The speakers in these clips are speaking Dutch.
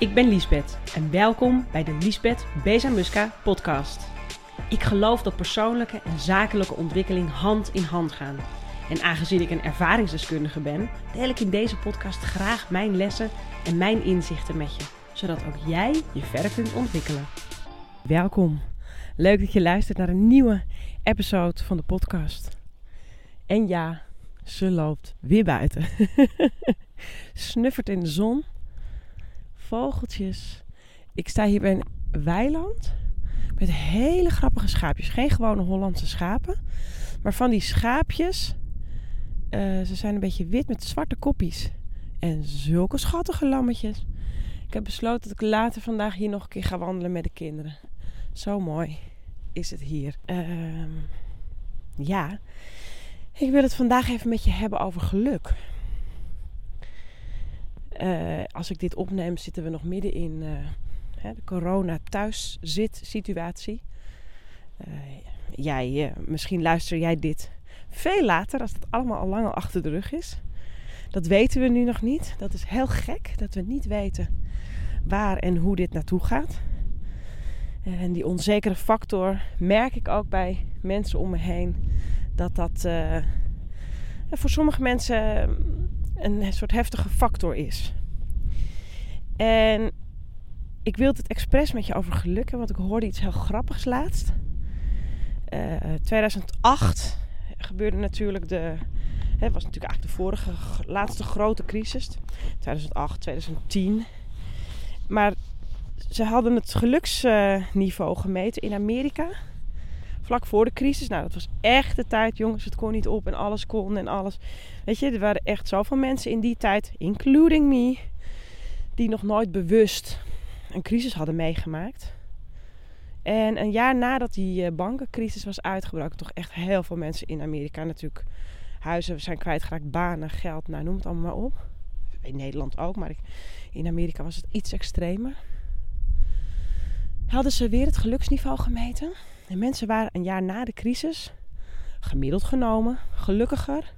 Ik ben Liesbeth en welkom bij de Liesbeth Bezamuska podcast. Ik geloof dat persoonlijke en zakelijke ontwikkeling hand in hand gaan. En aangezien ik een ervaringsdeskundige ben, deel ik in deze podcast graag mijn lessen en mijn inzichten met je, zodat ook jij je verder kunt ontwikkelen. Welkom. Leuk dat je luistert naar een nieuwe episode van de podcast. En ja, ze loopt weer buiten. Snuffert in de zon. Vogeltjes. Ik sta hier bij een weiland met hele grappige schaapjes. Geen gewone Hollandse schapen, maar van die schaapjes. eh, ze zijn een beetje wit met zwarte koppies. En zulke schattige lammetjes. Ik heb besloten dat ik later vandaag hier nog een keer ga wandelen met de kinderen. Zo mooi is het hier. Ehm, ja, ik wil het vandaag even met je hebben over geluk. Eh, als ik dit opneem, zitten we nog midden in eh, de corona thuis zit situatie. Eh, jij, misschien luister jij dit veel later, als het allemaal al lang al achter de rug is. Dat weten we nu nog niet. Dat is heel gek dat we niet weten waar en hoe dit naartoe gaat. En die onzekere factor merk ik ook bij mensen om me heen. Dat dat voor sommige mensen een soort heftige factor is. En ik wilde het expres met je over geluk hebben, want ik hoorde iets heel grappigs laatst. Eh 2008 gebeurde natuurlijk de. Het was natuurlijk eigenlijk de vorige laatste grote crisis. 2008, 2010. Maar ze hadden het geluksniveau gemeten in Amerika. Vlak voor de crisis. Nou, dat was echt de tijd, jongens. Het kon niet op en alles kon en alles. Weet je, er waren echt zoveel mensen in die tijd, including me, die nog nooit bewust een crisis hadden meegemaakt. En een jaar nadat die eh, bankencrisis was uitgebroken, toch echt heel veel mensen in Amerika natuurlijk huizen zijn kwijtgeraakt, banen, geld, nou noem het allemaal maar op. In Nederland ook, maar in Amerika was het iets extremer. Hadden ze weer het geluksniveau gemeten. En mensen waren een jaar na de crisis, gemiddeld genomen, gelukkiger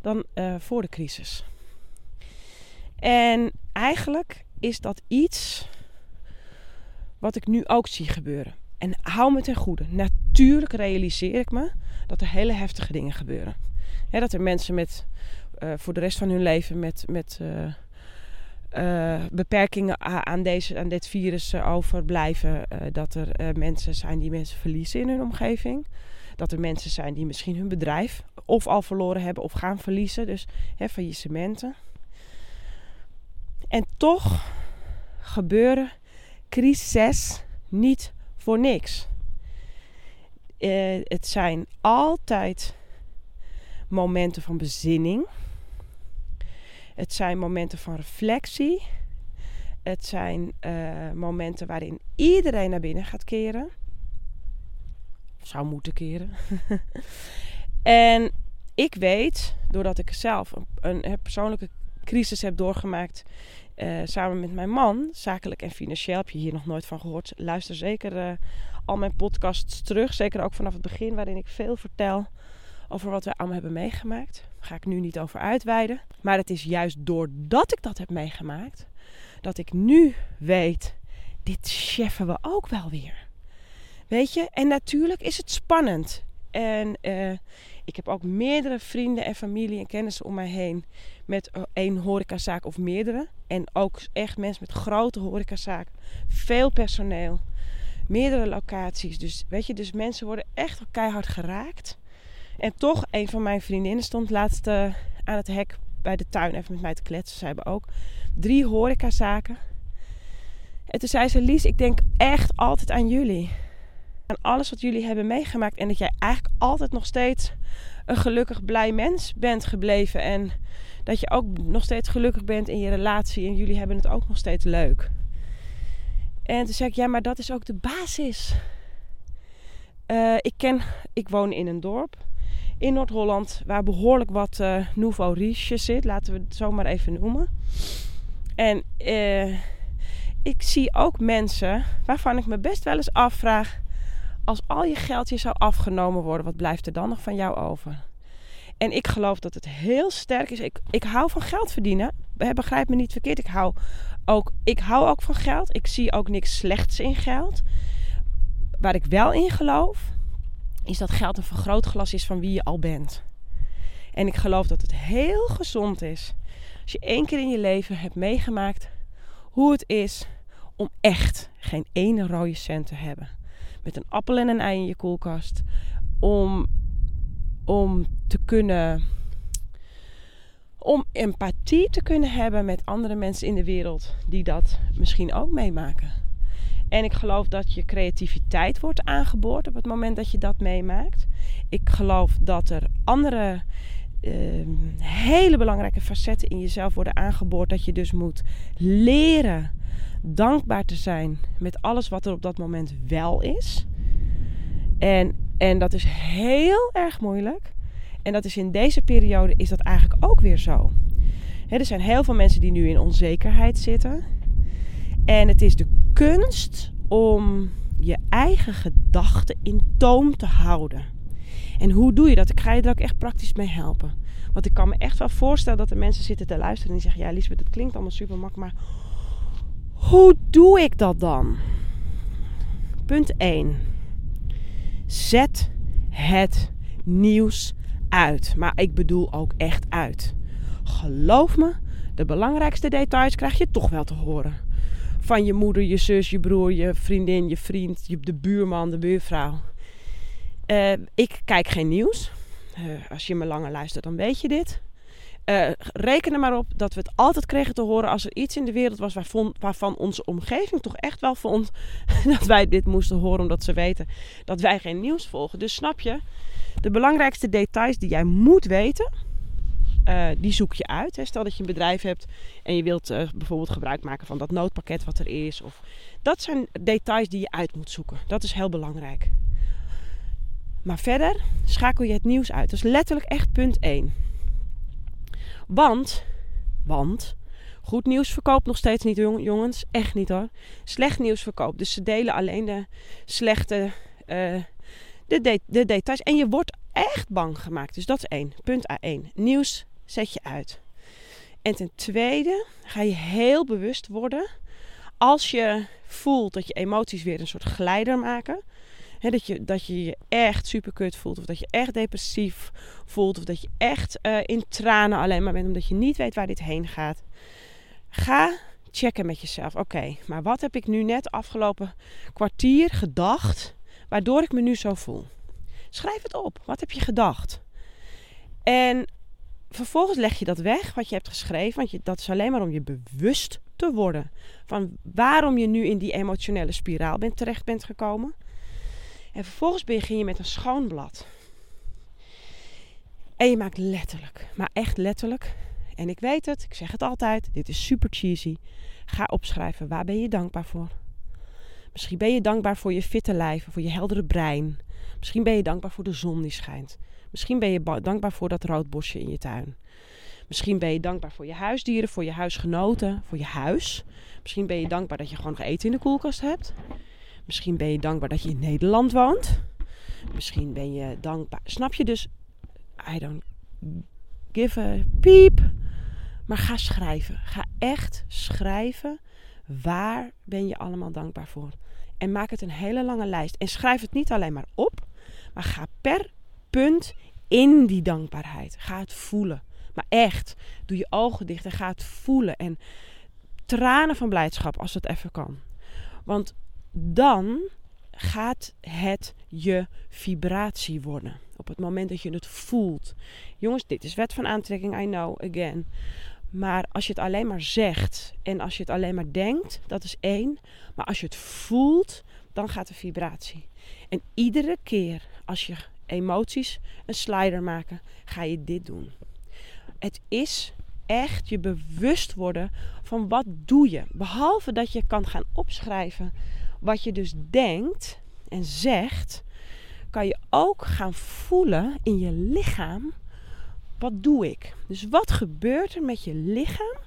dan eh, voor de crisis. En eigenlijk is dat iets wat ik nu ook zie gebeuren. En hou me ten goede. Natuurlijk realiseer ik me dat er hele heftige dingen gebeuren. Dat er mensen met, eh, voor de rest van hun leven met, met eh, eh, beperkingen aan, deze, aan dit virus overblijven. Dat er mensen zijn die mensen verliezen in hun omgeving. Dat er mensen zijn die misschien hun bedrijf of al verloren hebben of gaan verliezen. Dus hè, faillissementen. En toch gebeuren crises niet voor niks. Eh, het zijn altijd momenten van bezinning. Het zijn momenten van reflectie. Het zijn eh, momenten waarin iedereen naar binnen gaat keren. Zou moeten keren. en ik weet, doordat ik zelf een, een, persoonlijke crisis heb doorgemaakt eh, samen met mijn man, zakelijk en financieel, heb je hier nog nooit van gehoord. Luister zeker eh, al mijn podcasts terug. Zeker ook vanaf het begin, waarin ik veel vertel over wat we allemaal hebben meegemaakt. Ga ik nu niet over uitweiden. Maar het is juist doordat ik dat heb meegemaakt, dat ik nu weet, dit cheffen we ook wel weer. Weet je? En natuurlijk is het spannend. En eh, ik heb ook meerdere vrienden en familie en kennissen om mij heen met eh, één horecazaak of meerdere. En ook echt mensen met grote horecazaken. Veel personeel. Meerdere locaties. Dus weet je, dus mensen worden echt keihard geraakt. En toch, een van mijn vriendinnen stond laatst eh, aan het hek bij de tuin even met mij te kletsen. Ze hebben ook drie horecazaken. En toen zei ze, Lies, ik denk echt altijd aan jullie. Aan alles wat jullie hebben meegemaakt. En dat jij eigenlijk altijd nog steeds een gelukkig, blij mens bent gebleven. En dat je ook nog steeds gelukkig bent in je relatie. En jullie hebben het ook nog steeds leuk. En toen zei ik, ja, maar dat is ook de basis. Eh, ik, ken, ik woon in een dorp in Noord-Holland waar behoorlijk wat eh nouveau riche zit. Laten we het zo maar even noemen. En eh, ik zie ook mensen waarvan ik me best wel eens afvraag... als al je geld je zou afgenomen worden, wat blijft er dan nog van jou over? En ik geloof dat het heel sterk is. Ik, ik hou van geld verdienen, begrijp me niet verkeerd. Ik hou, ook, ik hou ook van geld. Ik zie ook niks slechts in geld. Waar ik wel in geloof, is dat geld een vergrootglas is van wie je al bent. En ik geloof dat het heel gezond is als je één keer in je leven hebt meegemaakt hoe het is om echt geen ene rode cent te hebben. Met een appel en een ei in je koelkast. Om, om te kunnen. Om empathie te kunnen hebben met andere mensen in de wereld die dat misschien ook meemaken. En ik geloof dat je creativiteit wordt aangeboord op het moment dat je dat meemaakt. Ik geloof dat er andere uh, hele belangrijke facetten in jezelf worden aangeboord. Dat je dus moet leren dankbaar te zijn met alles wat er op dat moment wel is. En, en dat is heel erg moeilijk. En dat is in deze periode is dat eigenlijk ook weer zo. er zijn heel veel mensen die nu in onzekerheid zitten. En het is de kunst om je eigen gedachten in toom te houden. En hoe doe je dat? Ik ga je er ook echt praktisch mee helpen. Want ik kan me echt wel voorstellen dat er mensen zitten te luisteren en die zeggen: Ja, Lisbeth, het klinkt allemaal super makkelijk, maar hoe doe ik dat dan? Punt 1. Zet het nieuws uit. Maar ik bedoel ook echt uit. Geloof me, de belangrijkste details krijg je toch wel te horen. Van je moeder, je zus, je broer, je vriendin, je vriend, de buurman, de buurvrouw. Uh, ik kijk geen nieuws. Uh, als je me langer luistert, dan weet je dit. Uh, reken er maar op dat we het altijd kregen te horen als er iets in de wereld was waarvan, waarvan onze omgeving toch echt wel vond dat wij dit moesten horen, omdat ze weten dat wij geen nieuws volgen. Dus snap je, de belangrijkste details die jij moet weten, uh, die zoek je uit. Hè. Stel dat je een bedrijf hebt en je wilt uh, bijvoorbeeld gebruik maken van dat noodpakket wat er is. Of, dat zijn details die je uit moet zoeken. Dat is heel belangrijk. Maar verder schakel je het nieuws uit. Dat is letterlijk echt punt 1. Want, want, goed nieuws verkoopt nog steeds niet, jongens. Echt niet hoor. Slecht nieuws verkoopt. Dus ze delen alleen de slechte, de, de, de details. En je wordt echt bang gemaakt. Dus dat is één. Punt A1. Nieuws zet je uit. En ten tweede ga je heel bewust worden als je voelt dat je emoties weer een soort glijder maken dat, je, dat je je echt super kut voelt. Of dat je echt depressief voelt. Of dat je echt uh, in tranen alleen maar bent. Omdat je niet weet waar dit heen gaat. Ga checken met jezelf. Oké, maar wat heb ik nu net afgelopen kwartier gedacht. Waardoor ik me nu zo voel. Schrijf het op. Wat heb je gedacht? En vervolgens leg je dat weg wat je hebt geschreven. Want je, dat is alleen maar om je bewust te worden van waarom je nu in die emotionele spiraal bent, terecht bent gekomen. En vervolgens begin je met een schoon blad. En je maakt letterlijk, maar echt letterlijk. En ik weet het, ik zeg het altijd, dit is super cheesy. Ga opschrijven, waar ben je dankbaar voor? Misschien ben je dankbaar voor je fitte lijf, voor je heldere brein. Misschien ben je dankbaar voor de zon die schijnt. Misschien ben je dankbaar voor dat roodbosje in je tuin. Misschien ben je dankbaar voor je huisdieren, voor je huisgenoten, voor je huis. Misschien ben je dankbaar dat je gewoon nog eten in de koelkast hebt. Misschien ben je dankbaar dat je in Nederland woont. Misschien ben je dankbaar. Snap je dus? I don't give a piep. Maar ga schrijven. Ga echt schrijven. Waar ben je allemaal dankbaar voor? En maak het een hele lange lijst. En schrijf het niet alleen maar op. Maar ga per punt in die dankbaarheid. Ga het voelen. Maar echt. Doe je ogen dicht en ga het voelen. En tranen van blijdschap als het even kan. Want dan gaat het je vibratie worden. Op het moment dat je het voelt. Jongens, dit is wet van aantrekking, I know, again. Maar als je het alleen maar zegt en als je het alleen maar denkt, dat is één. Maar als je het voelt, dan gaat de vibratie. En iedere keer als je emoties een slider maken, ga je dit doen. Het is echt je bewust worden van wat doe je. Behalve dat je kan gaan opschrijven wat je dus denkt en zegt, kan je ook gaan voelen in je lichaam. Wat doe ik? Dus wat gebeurt er met je lichaam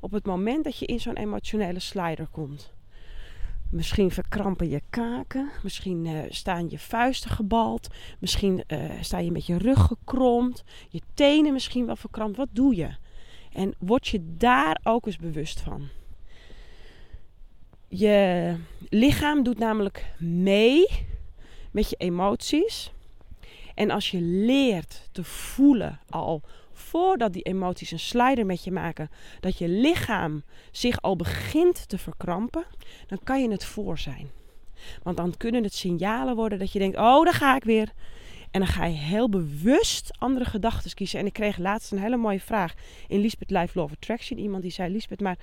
op het moment dat je in zo'n emotionele slider komt? Misschien verkrampen je kaken, misschien uh, staan je vuisten gebald, misschien uh, sta je met je rug gekromd, je tenen misschien wel verkrampt. Wat doe je? En word je daar ook eens bewust van. Je lichaam doet namelijk mee met je emoties. En als je leert te voelen al voordat die emoties een slider met je maken, dat je lichaam zich al begint te verkrampen, dan kan je het voor zijn. Want dan kunnen het signalen worden dat je denkt: oh, daar ga ik weer. En dan ga je heel bewust andere gedachten kiezen. En ik kreeg laatst een hele mooie vraag in Lisbeth Life of Attraction. Iemand die zei: Lisbeth, maar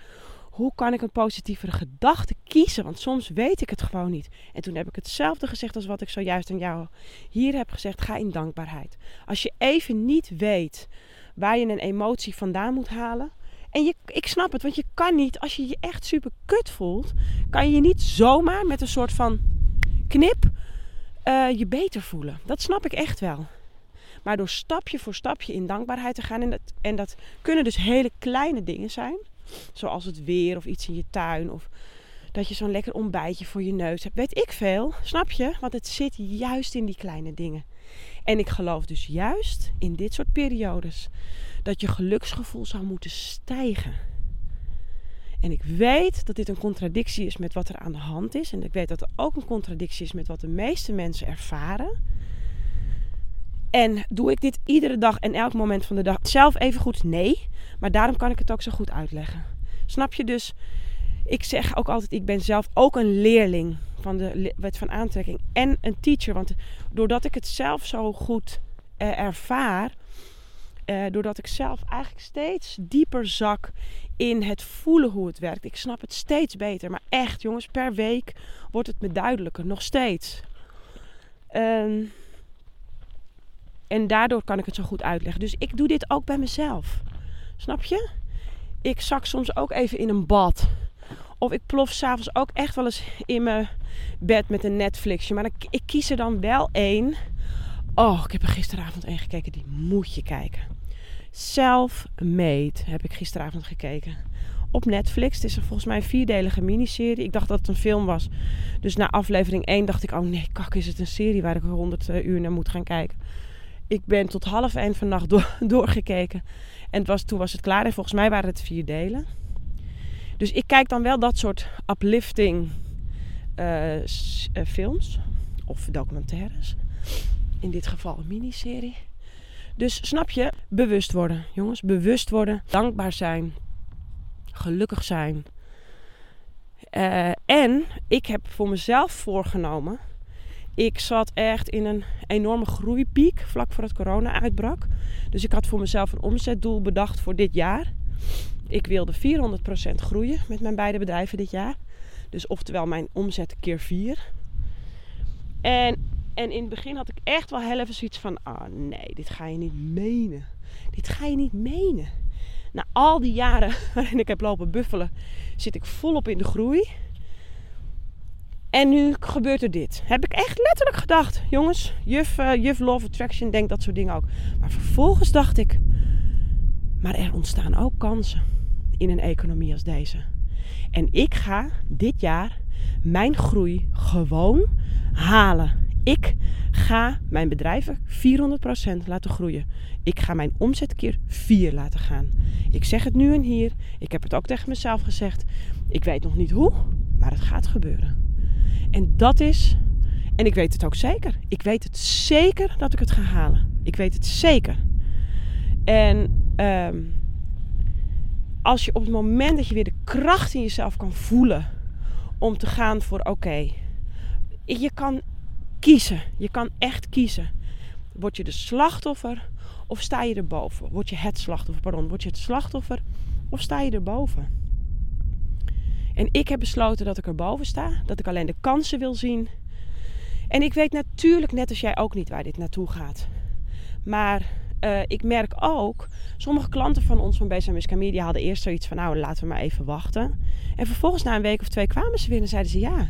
hoe kan ik een positievere gedachte kiezen? Want soms weet ik het gewoon niet. En toen heb ik hetzelfde gezegd als wat ik zojuist aan jou hier heb gezegd. Ga in dankbaarheid. Als je even niet weet waar je een emotie vandaan moet halen. En je, ik snap het, want je kan niet, als je je echt super kut voelt, kan je je niet zomaar met een soort van knip uh, je beter voelen. Dat snap ik echt wel. Maar door stapje voor stapje in dankbaarheid te gaan, en dat, en dat kunnen dus hele kleine dingen zijn, zoals het weer of iets in je tuin of dat je zo'n lekker ontbijtje voor je neus hebt. Weet ik veel, snap je? Want het zit juist in die kleine dingen. En ik geloof dus juist in dit soort periodes dat je geluksgevoel zou moeten stijgen. En ik weet dat dit een contradictie is met wat er aan de hand is. En ik weet dat er ook een contradictie is met wat de meeste mensen ervaren. En doe ik dit iedere dag en elk moment van de dag zelf even goed? Nee. Maar daarom kan ik het ook zo goed uitleggen. Snap je dus? Ik zeg ook altijd, ik ben zelf ook een leerling van de wet van aantrekking en een teacher. Want doordat ik het zelf zo goed eh, ervaar, eh, doordat ik zelf eigenlijk steeds dieper zak in het voelen hoe het werkt. Ik snap het steeds beter. Maar echt, jongens, per week wordt het me duidelijker. Nog steeds. Ehm, en daardoor kan ik het zo goed uitleggen. Dus ik doe dit ook bij mezelf. Snap je? Ik zak soms ook even in een bad. Of ik plof s'avonds ook echt wel eens in mijn bed met een Netflixje. Maar ik, ik kies er dan wel één. Oh, ik heb er gisteravond één gekeken. Die moet je kijken. Self-Made heb ik gisteravond gekeken. Op Netflix. Het is er volgens mij een vierdelige miniserie. Ik dacht dat het een film was. Dus na aflevering 1 dacht ik: oh nee, kak, is het een serie waar ik 100 eh, uur naar moet gaan kijken. Ik ben tot half één vannacht door, doorgekeken. En het was, toen was het klaar. En volgens mij waren het vier delen. Dus ik kijk dan wel dat soort uplifting uh, films. Of documentaires. In dit geval een miniserie. Dus snap je? Bewust worden, jongens. Bewust worden. Dankbaar zijn. Gelukkig zijn. Uh, en ik heb voor mezelf voorgenomen. Ik zat echt in een enorme groeipiek vlak voor het corona uitbrak. Dus ik had voor mezelf een omzetdoel bedacht voor dit jaar. Ik wilde 400% groeien met mijn beide bedrijven dit jaar. Dus oftewel mijn omzet keer 4. En en in het begin had ik echt wel heel even zoiets van: ah oh nee, dit ga je niet menen. Dit ga je niet menen. Na al die jaren waarin ik heb lopen buffelen, zit ik volop in de groei. En nu gebeurt er dit. Heb ik echt letterlijk gedacht. Jongens, juf, uh, juf Love Attraction denkt dat soort dingen ook. Maar vervolgens dacht ik. Maar er ontstaan ook kansen in een economie als deze. En ik ga dit jaar mijn groei gewoon halen. Ik ga mijn bedrijven 400% laten groeien. Ik ga mijn omzet keer 4 laten gaan. Ik zeg het nu en hier. Ik heb het ook tegen mezelf gezegd. Ik weet nog niet hoe, maar het gaat gebeuren. En dat is, en ik weet het ook zeker. Ik weet het zeker dat ik het ga halen. Ik weet het zeker. En um, als je op het moment dat je weer de kracht in jezelf kan voelen om te gaan voor oké. je kan kiezen. Je kan echt kiezen. Word je de slachtoffer of sta je erboven? Word je het slachtoffer, pardon. Word je het slachtoffer of sta je erboven? En ik heb besloten dat ik erboven sta. Dat ik alleen de kansen wil zien. En ik weet natuurlijk net als jij ook niet waar dit naartoe gaat. Maar uh, ik merk ook, sommige klanten van ons van BSM Media hadden eerst zoiets van, nou laten we maar even wachten. En vervolgens na een week of twee kwamen ze weer en zeiden ze, ja, uh,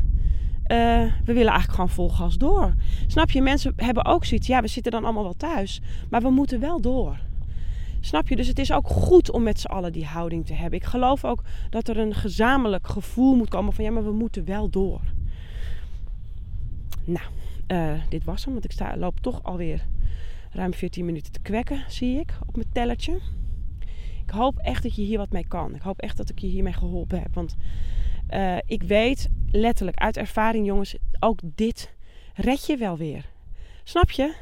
we willen eigenlijk gewoon vol gas door. Snap je? Mensen hebben ook zoiets. Ja, we zitten dan allemaal wel thuis. Maar we moeten wel door. Snap je? Dus het is ook goed om met z'n allen die houding te hebben. Ik geloof ook dat er een gezamenlijk gevoel moet komen van ja, maar we moeten wel door. Nou, uh, dit was hem. Want ik sta, loop toch alweer ruim 14 minuten te kwekken, zie ik, op mijn tellertje. Ik hoop echt dat je hier wat mee kan. Ik hoop echt dat ik je hiermee geholpen heb. Want uh, ik weet letterlijk uit ervaring, jongens, ook dit red je wel weer. Snap je?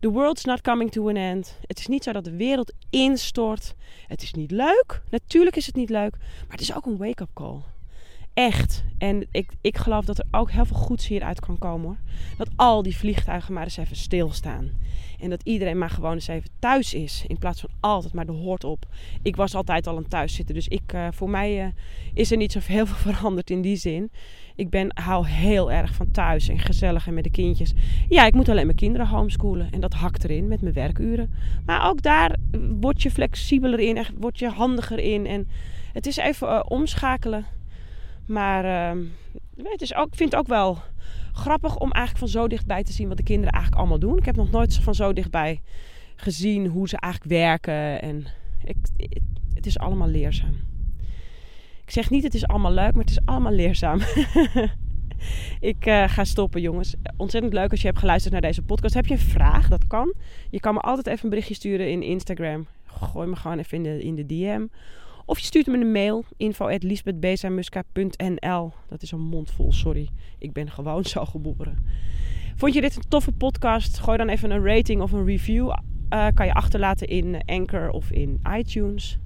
The world's not coming to an end. Het is niet zo dat de wereld instort. Het is niet leuk. Natuurlijk is het niet leuk. Maar het is ook een wake-up call. Echt. En ik, ik geloof dat er ook heel veel goeds hieruit kan komen hoor. Dat al die vliegtuigen maar eens even stilstaan. En dat iedereen maar gewoon eens even thuis is. In plaats van altijd maar de hoort op. Ik was altijd al een thuis zitten. Dus ik, uh, voor mij uh, is er niet zo heel veel veranderd in die zin. Ik ben, hou heel erg van thuis en gezellig en met de kindjes. Ja, ik moet alleen mijn kinderen homeschoolen. En dat hakt erin met mijn werkuren. Maar ook daar word je flexibeler in. En word je handiger in. En het is even omschakelen. Maar uh, het is ook, ik vind het ook wel grappig om eigenlijk van zo dichtbij te zien wat de kinderen eigenlijk allemaal doen. Ik heb nog nooit van zo dichtbij gezien hoe ze eigenlijk werken. En ik, het is allemaal leerzaam. Ik zeg niet het is allemaal leuk, maar het is allemaal leerzaam. ik uh, ga stoppen, jongens. Ontzettend leuk als je hebt geluisterd naar deze podcast. Heb je een vraag? Dat kan. Je kan me altijd even een berichtje sturen in Instagram. Gooi me gewoon even in de, in de DM. Of je stuurt me een mail. info.lisbethbezamuska.nl Dat is een mond vol, sorry. Ik ben gewoon zo geboren. Vond je dit een toffe podcast? Gooi dan even een rating of een review. Uh, kan je achterlaten in Anchor of in iTunes.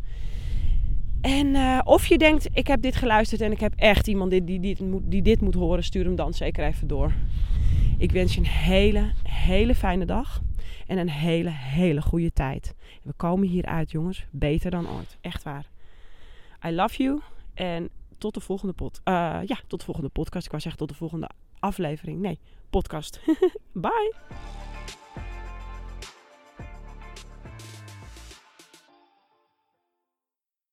En uh, of je denkt, ik heb dit geluisterd en ik heb echt iemand die, die, die, die dit moet horen, stuur hem dan zeker even door. Ik wens je een hele, hele fijne dag en een hele, hele goede tijd. We komen hieruit, jongens, beter dan ooit. Echt waar. I love you en tot de volgende pod. Uh, ja, tot de volgende podcast. Ik wou zeggen tot de volgende aflevering. Nee, podcast. Bye.